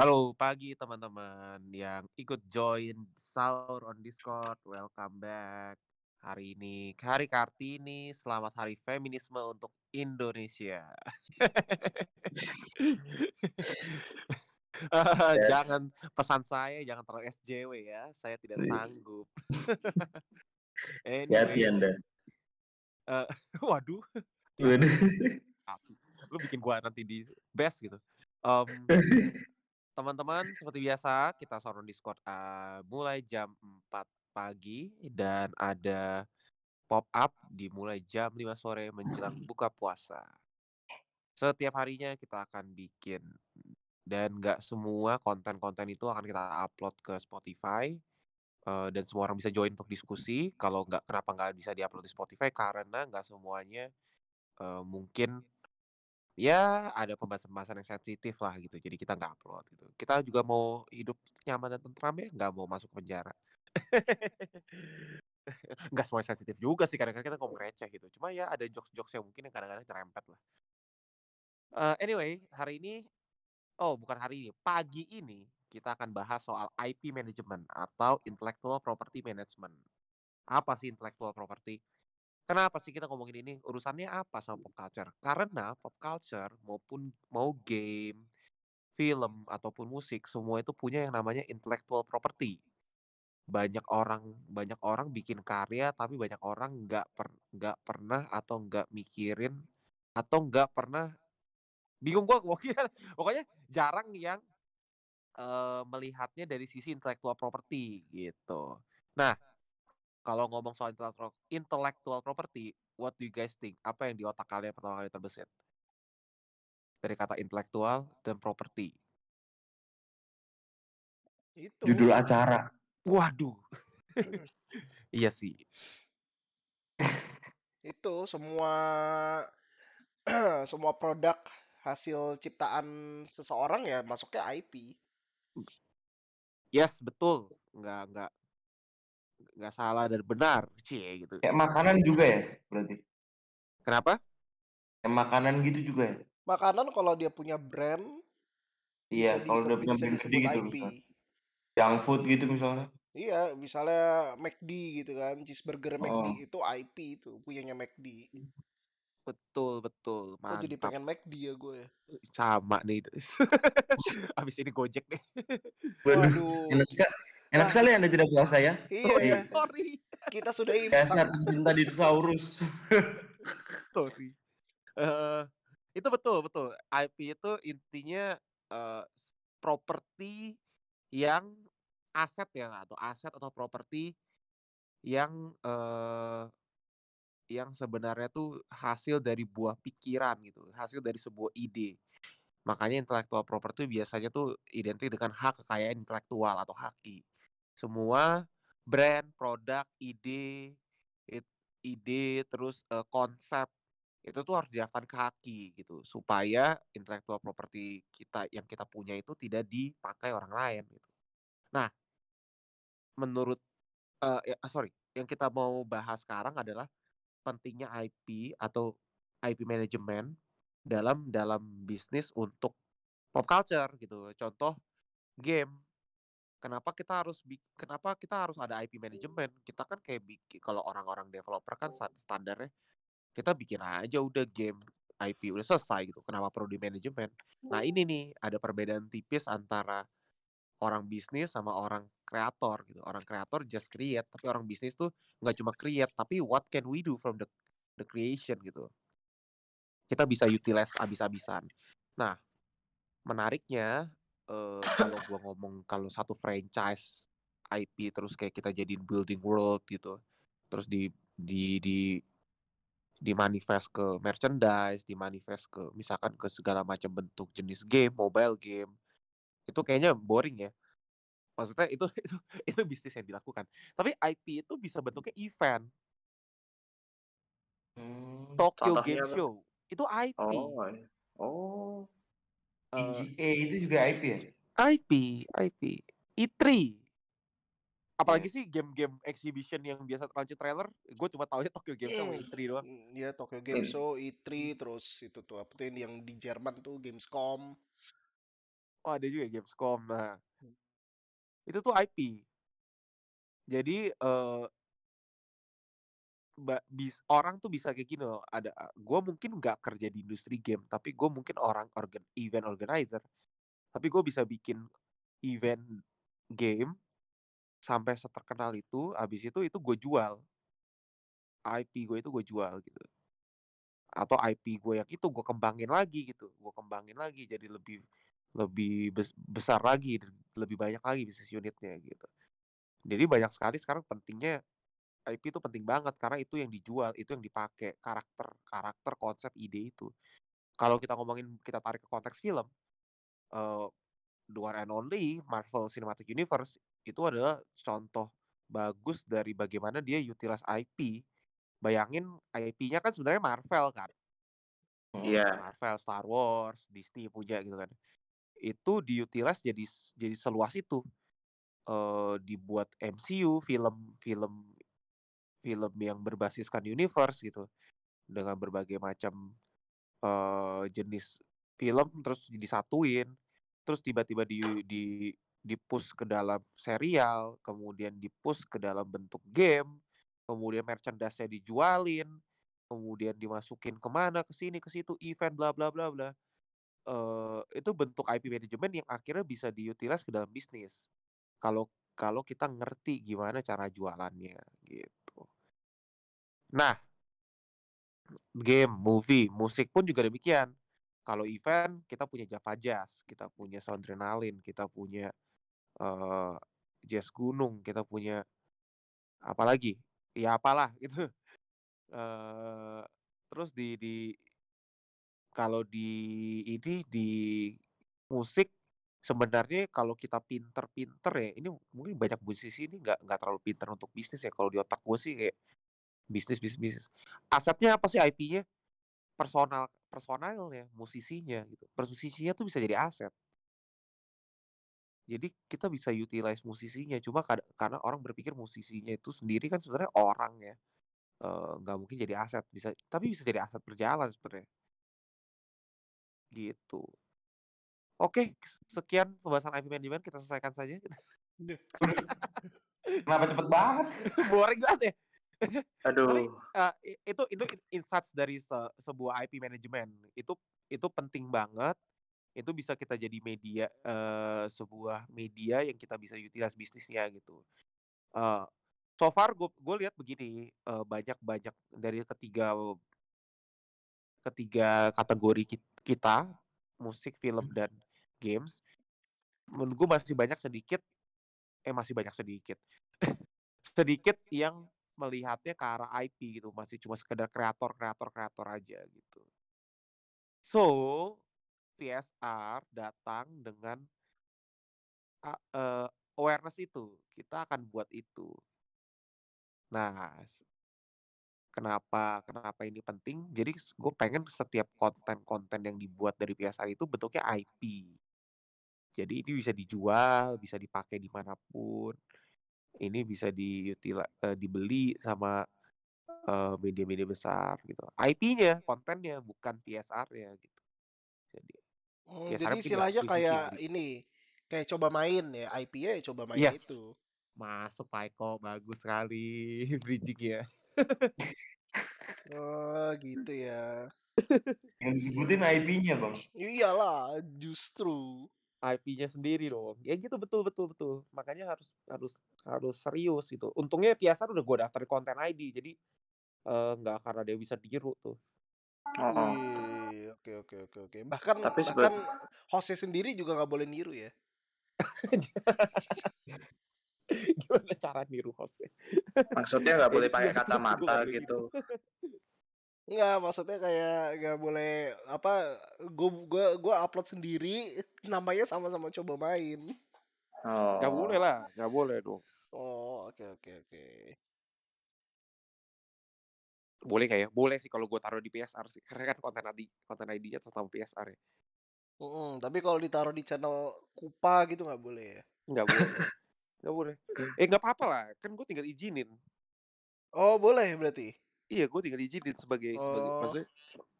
Halo pagi teman-teman yang ikut join sahur on Discord, welcome back. Hari ini Hari Kartini, selamat Hari Feminisme untuk Indonesia. Ya. Jangan pesan saya jangan terlalu SJW ya, saya tidak Wih. sanggup. Anyway. Anda. Eee, waduh, Waduh. lu bikin gua nanti di-bash gitu. Mmm, teman-teman seperti biasa kita on Discord, eee, mulai jam 4 pagi dan ada pop up dimulai jam 5 sore menjelang buka puasa. Setiap harinya kita akan bikin dan nggak semua konten-konten itu akan kita upload ke Spotify, eee, dan semua orang bisa join untuk diskusi. Kalau nggak kenapa nggak bisa di-upload di Spotify, karena nggak semuanya, eee, mungkin ya ada pembahasan-pembahasan yang sensitif lah gitu, jadi kita nggak upload gitu. Kita juga mau hidup nyaman dan tentram ya, nggak mau masuk penjara. Nggak semuanya sensitif juga sih, kadang-kadang kita ngomong receh gitu, cuma ya ada jokes-jokes yang mungkin yang kadang-kadang nyerempet lah. Eee, anyway, hari ini oh bukan hari ini, pagi ini kita akan bahas soal IP management atau intellectual property management. Apa sih intellectual property? Kenapa sih kita ngomongin ini? Urusannya apa sama pop culture? Karena pop culture maupun mau game, film, ataupun musik, semua itu punya yang namanya intellectual property. Banyak orang banyak orang bikin karya, tapi banyak orang nggak per nggak pernah atau nggak mikirin atau nggak pernah bingung gua pokoknya pokoknya jarang yang, eee, melihatnya dari sisi intellectual property gitu. Nah, kalau ngomong soal intellectual intellectual property, what do you guys think? Apa yang di otak kalian pertama kali terbesit? Dari kata intelektual dan properti. Itu. Judul acara. Waduh. Iya sih. Itu semua semua produk hasil ciptaan seseorang ya masuknya IP. Yes, betul. Nggak nggak nggak salah dan benar, cie gitu. Kayak makanan juga ya berarti? Kenapa? Kayak makanan gitu juga ya? Makanan kalau dia punya brand Iya, kalau udah punya brand gede gitu. Junk food gitu misalnya. Iya, misalnya McD gitu kan, cheeseburger McD Heeh. itu IP itu, punyanya McD. Betul betul, Kok jadi mantap. pengen McD ya gue ya? Sama nih itu. Habis ini Gojek nih. Waduh, enak enak Wah. sekali Anda tidak puasa ya. Iya Oh ya. iya, sorry. Kita sudah Dasar imsak. pencinta dinosaurus. Sorry. Eee, itu betul betul. IP itu intinya, s properti yang aset ya atau aset atau properti yang, eee, yang sebenarnya tuh hasil dari buah pikiran gitu, hasil dari sebuah ide. Makanya intellectual property biasanya tuh identik dengan hak kekayaan intelektual atau HAKI. Semua brand, produk, ide, ide, terus, eee, konsep, itu tuh harus didaftarin ke HAKI gitu, supaya intellectual property kita yang kita punya itu tidak dipakai orang lain gitu. Nah menurut eee, ya sorry, yang kita mau bahas sekarang adalah pentingnya IP atau IP management dalam dalam bisnis untuk pop culture gitu. Contoh game, kenapa kita harus kenapa kita harus ada IP management? Kita kan kayak biki kalau orang-orang developer kan sta standarnya kita bikin aja udah game IP udah selesai gitu, kenapa perlu di-manajemen? Nah ini nih, ada perbedaan tipis antara orang bisnis sama orang kreator gitu. Orang kreator just create, tapi orang bisnis tuh nggak cuma create, tapi what can we do from the the creation gitu. Kita bisa utilize habis-habisan. Nah, menariknya, eee, kalau gua ngomong kalau satu franchise IP terus kayak kita jadiin building world gitu, terus di di di dimanifest ke merchandise, dimanifest ke misalkan ke segala macam bentuk jenis game, mobile game, itu kayaknya boring ya. Maksudnya itu itu itu bisnis yang dilakukan. Tapi IP itu bisa bentuknya event. Mmm. Tokyo Game? Show, itu IP. Oh. Oh. Eee EGA itu juga IP ya? IP IP. E3. Apalagi Iya. sih game-game exhibition yang biasa launching trailer, gue cuma taunya Tokyo Game Show Mmm, E3 doang. iya Tokyo Game Ini Show, E3, terus itu tuh apa tuh yang di Jerman tuh Gamescom. Oh ada juga Gamescom. Nah, itu tuh IP. Jadi eh ba- bis, orang tuh bisa kayak gini loh. Ada, gue mungkin nggak kerja di industri game, tapi gue mungkin orang organ, event organizer. Tapi gue bisa bikin event game sampai seterkenal itu. Abis itu itu gue jual. IP gue itu gue jual gitu. Atau IP gue yang itu gue kembangin lagi gitu. Gue kembangin lagi jadi lebih lebih bes- besar lagi, lebih banyak lagi bisnis unitnya gitu. Jadi banyak sekali sekarang pentingnya IP itu penting banget karena itu yang dijual, itu yang dipakai karakter, karakter, konsep, ide itu. Kalau kita ngomongin kita tarik ke konteks film, uh, the one and only Marvel Cinematic Universe itu adalah contoh bagus dari bagaimana dia utilize IP. Bayangin IP-nya kan sebenarnya Marvel kan. Iya. Marvel, Star Wars, Disney punya gitu kan. Itu diutilize jadi jadi seluas itu. Uh, dibuat MCU, film-film film yang berbasiskan universe gitu dengan berbagai macam uh, jenis film terus disatuin terus tiba-tiba di di push ke dalam serial kemudian di push ke dalam bentuk game kemudian merchandise-nya dijualin kemudian dimasukin ke mana ke sini ke situ event bla bla bla bla. Uh, itu bentuk IP management yang akhirnya bisa diutilize ke dalam bisnis. Kalau kalau kita ngerti gimana cara jualannya gitu Nah, game, movie, musik pun juga demikian. Kalau event kita punya Java Jazz, kita punya Soundrenalin, kita punya uh, Jazz Gunung, kita punya apa lagi? Ya apalah gitu. Uh, terus di di kalau di ini di musik sebenarnya kalau kita pinter-pinter ya ini mungkin banyak musisi ini nggak nggak terlalu pinter untuk bisnis ya kalau di otak gue sih kayak bisnis bisnis bisnis. Asetnya apa sih IP-nya personal personalnya musisinya gitu. Musisinya tuh bisa jadi aset. Jadi kita bisa utilize musisinya. Cuma karena orang berpikir musisinya itu sendiri kan sebenarnya orang ya. Nggak uh, mungkin jadi aset. Bisa tapi bisa jadi aset berjalan sebenarnya. Gitu. Oke sekian pembahasan IP management. Kita selesaikan saja. Kenapa cepet banget? Boring banget ya Aduh. Tapi uh, itu itu insights dari se sebuah IP manajemen. Itu itu penting banget. Itu bisa kita jadi media uh, sebuah media yang kita bisa utilize bisnisnya gitu. Uh, so far gue gue lihat begini uh, banyak banyak dari ketiga ketiga kategori kita musik, film dan games. Menurut gue masih banyak sedikit eh masih banyak sedikit sedikit yang melihatnya ke arah IP gitu masih cuma sekedar kreator kreator kreator aja gitu. So PSR datang dengan uh, awareness itu kita akan buat itu. Nah kenapa kenapa ini penting? Jadi gue pengen setiap konten-konten yang dibuat dari PSR itu bentuknya IP jadi ini bisa dijual bisa dipakai di mana pun ini bisa diutila, uh, dibeli sama media-media uh, besar gitu. IP-nya, kontennya bukan PSR-nya gitu. Jadi hmm, jadi istilahnya kayak gitu. ini kayak coba main ya, IP-nya ya coba main yes. itu. Masuk Pak Eko, bagus sekali bridging-nya. oh, gitu ya. Yang disebutin IP-nya, Bang. Iyalah, justru. IP-nya sendiri dong. Ya gitu betul betul betul. Makanya harus harus harus serius itu. Untungnya PSR udah gue daftar konten ID jadi nggak uh, karena dia bisa diru tuh. Oh. Oke oke oke oke. Bahkan Tapi bahkan hostnya sendiri juga nggak boleh niru ya. Gimana cara niru hostnya? Maksudnya nggak boleh pakai kacamata gitu. Enggak, maksudnya kayak nggak boleh apa gue gua gua upload sendiri namanya sama-sama coba main. Oh. Gak boleh lah, gak boleh dong. Oh, oke oke oke. Boleh kayak Boleh sih kalau gue taruh di PSR sih. Karena kan konten ID konten ID-nya sama PSR ya. Mm -mm, tapi kalau ditaruh di channel Kupa gitu nggak boleh ya? Nggak boleh. nggak boleh. Eh nggak apa-apa lah, kan gue tinggal izinin. Oh boleh berarti? Iya, gue tinggal izinin sebagai oh. sebagai maksudnya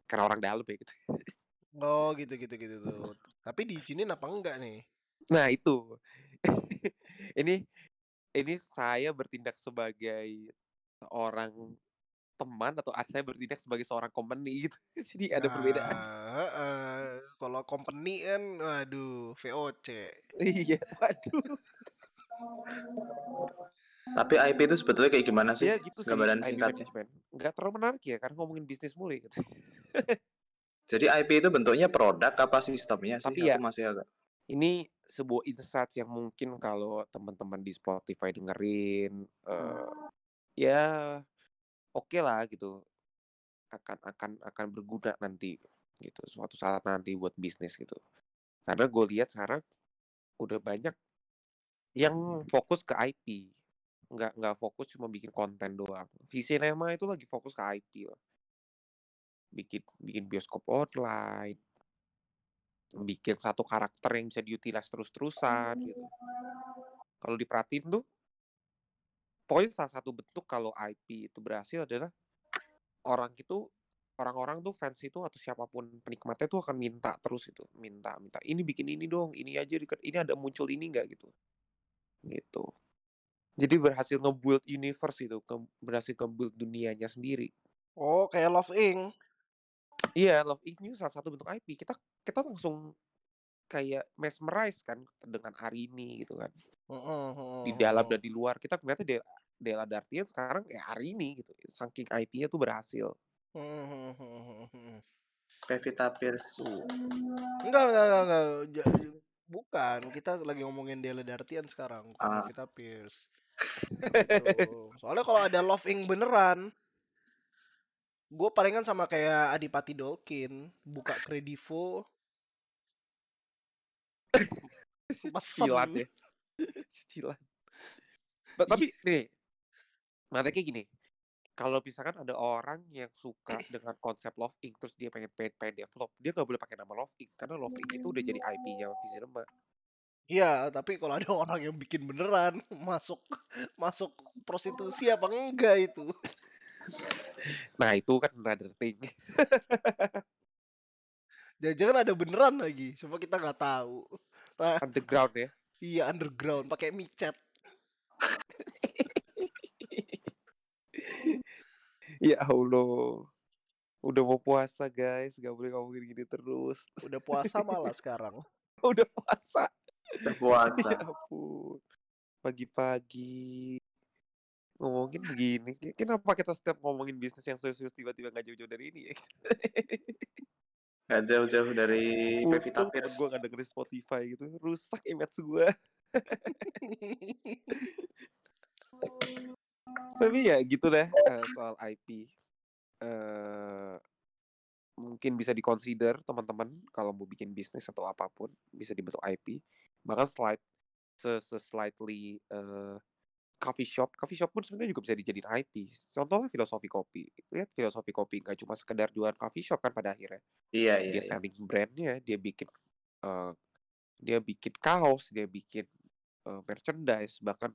karena orang dalam ya gitu. Oh gitu gitu gitu tuh. Tapi diizinin apa enggak nih? Nah itu. ini ini saya bertindak sebagai seorang teman atau saya bertindak sebagai seorang company gitu. Jadi ada perbedaan. Nah, heeh. Kalau company kan, waduh, VOC. Iya, waduh. Tapi IP itu sebetulnya kayak gimana sih? Ya gitu sih Gambaran singkatnya. management. Nggak terlalu menarik ya karena ngomongin bisnis mulu gitu. Jadi IP itu bentuknya produk apa sistemnya sih? Tapi Aku ya masih agak. ini sebuah insight yang mungkin kalau teman-teman di Spotify dengerin eh ya oke lah gitu. Akan akan akan berguna nanti gitu suatu saat nanti buat bisnis gitu. Karena gue lihat sekarang udah banyak yang fokus ke IP. Nggak nggak fokus cuma bikin konten doang. Visinema itu lagi fokus ke IP loh. Bikin bikin bioskop online, bikin satu karakter yang bisa diutilize terus-terusan gitu. Kalau diperhatiin tuh, pokoknya salah satu bentuk kalau IP itu berhasil adalah orang itu orang-orang tuh fans itu atau siapa pun penikmatnya tuh akan minta terus itu, minta minta ini bikin ini dong, ini aja di ini ada muncul ini enggak gitu. Gitu. Jadi berhasil nge-build universe itu, ke- berhasil nge-build dunianya sendiri. Oh, kayak Love Inc. Iya, Love Inc ini salah satu bentuk IP. Kita kita langsung kayak mesmerize kan dengan Arini gitu kan. Heeh, heeh, Di dalam dan di luar kita ngeliatnya Dela, Dela Dartian sekarang ya Arini gitu. Saking IP-nya tuh berhasil. Pevita Pierce. Enggak, enggak, enggak. Bukan, kita lagi ngomongin Della Dartian sekarang, Ah. Pevita Pierce. Gitu. Soalnya kalau ada Love Inc beneran, gue palingan sama kayak Adipati Dolkin, buka Kredivo, pesen. ya. Ba- Tapi nih, menariknya gini. Kalau misalkan ada orang yang suka dengan konsep Love Inc terus dia pengen pengen, pengen develop, dia nggak boleh pakai nama Love Inc karena Love Inc itu udah jadi IP-nya Visinema. Iya, tapi kalau ada orang yang bikin beneran masuk masuk prostitusi apa enggak itu? Nah itu kan another thing. Jangan-jangan ada beneran lagi, cuma kita nggak tahu. Nah, Underground ya. iya underground pakai micet. Ya Allah. Udah mau puasa guys, gak boleh ngomongin gini terus. Udah puasa malah sekarang. Udah puasa. Udah puasa. Ya ampun. Pagi-pagi ngomongin begini. Kenapa kita setiap ngomongin bisnis yang serius tiba-tiba gak jauh-jauh dari ini ya? Gak jauh-jauh dari Pevita Pierce. gue gak dengerin Spotify gitu. Rusak image gue. Tapi ya gitu deh eh, soal IP. eh mungkin bisa dikonsider teman-teman kalau mau bikin bisnis atau apa pun bisa dibentuk IP. Bahkan slide se, se slightly eh, coffee shop, coffee shop pun sebenarnya juga bisa dijadiin IP. Contohnya filosofi kopi. Lihat filosofi kopi nggak cuma sekedar jualan coffee shop kan pada akhirnya. Iya, iya, Dia iya. selling brandnya, dia bikin eh, dia bikin kaos, dia bikin eh, merchandise, bahkan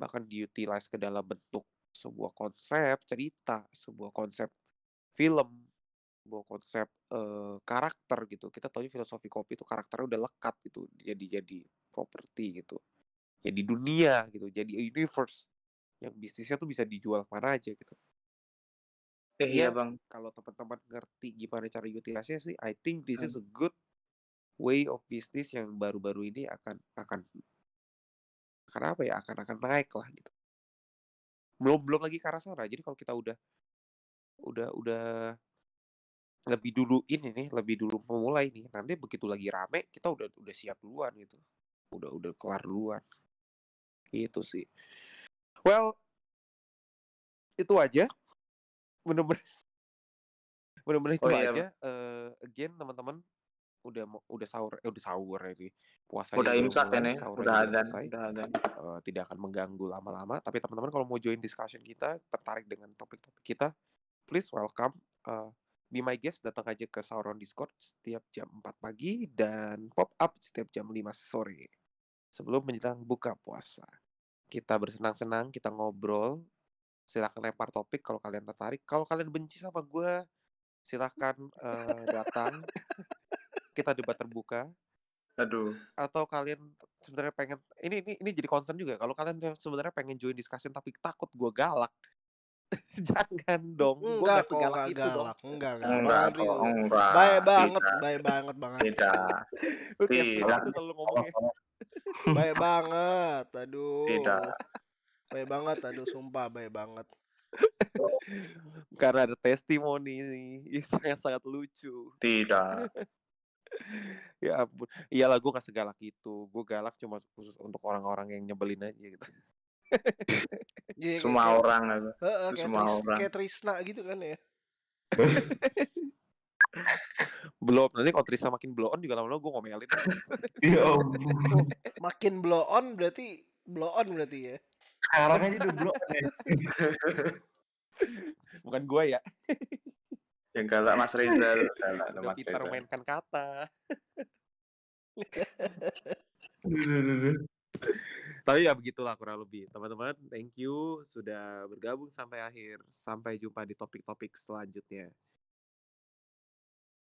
bahkan diutilize ke dalam bentuk sebuah konsep cerita, sebuah konsep film, sebuah konsep eh, karakter gitu. Kita tahu filosofi kopi itu karakternya udah lekat gitu, jadi jadi properti gitu, jadi dunia gitu, jadi universe yang bisnisnya tuh bisa dijual ke mana aja gitu. Eh Iya, iya bang. kalau teman-teman ngerti gimana cara utilisasinya sih, I think this is Hmm. a good way of business yang baru-baru ini akan akan akan apa ya akan akan naik lah gitu. Belum belum lagi ke arah sana. Jadi kalau kita udah udah udah lebih dulu ini nih, lebih dulu memulai nih, nanti begitu lagi rame kita udah udah siap duluan gitu. Udah udah kelar duluan. Itu sih. Well, itu aja. Bener-bener bener-bener itu Oh iya, aja. Eh, again teman-teman udah udah sahur eh udah sahur ini puasanya Udah baru imsak kan ya? Udah udah adzan. Udah adzan. Eh, tidak akan mengganggu lama-lama tapi teman-teman kalau mau join discussion kita tertarik dengan topik-topik kita please welcome Eh, be my guest datang aja ke Sauron Discord setiap jam 4 pagi dan pop up setiap jam 5 sore sebelum menjelang buka puasa kita bersenang-senang kita ngobrol silakan lempar topik kalau kalian tertarik kalau kalian benci sama gue silahkan eh, datang. Kita debat terbuka. Aduh. Atau kalian sebenarnya pengen ini ini ini jadi concern juga. Kalau kalian sebenarnya pengen join discussion tapi takut gue galak, jangan dong. Gue Enggak segalak enggak itu dong. galak. Enggak, enggak. Enggak kok, Rio. enggak. Baik banget, Tidak. baik banget Bang Andi. Tidak. Tidak. kalau lu ngomongnya. Baik banget. Aduh. Tidak. Baik banget, aduh sumpah baik banget. Karena ada testimoni nih yang sangat lucu. Tidak. Ya ampun. Iyalah gue gak segalak itu. Gue galak cuma khusus untuk orang-orang yang nyebelin aja gitu. Iya, Semua kayak- orang. Heeh, kayak, semua Tris- orang. kayak Trisna gitu kan ya. Belum. Nanti kalau Trisna makin blow on juga lama-lama gue ngomelin. Ya ampun. Makin blow on berarti blow on berarti ya. Sekarang aja udah blok ya. Bukan gue ya. Yang galak Mas Rizal. Galak tuh Mas Rizal. mainkan kata. Tapi ya begitulah kurang lebih. Teman-teman, thank you sudah bergabung sampai akhir. Sampai jumpa di topik-topik selanjutnya.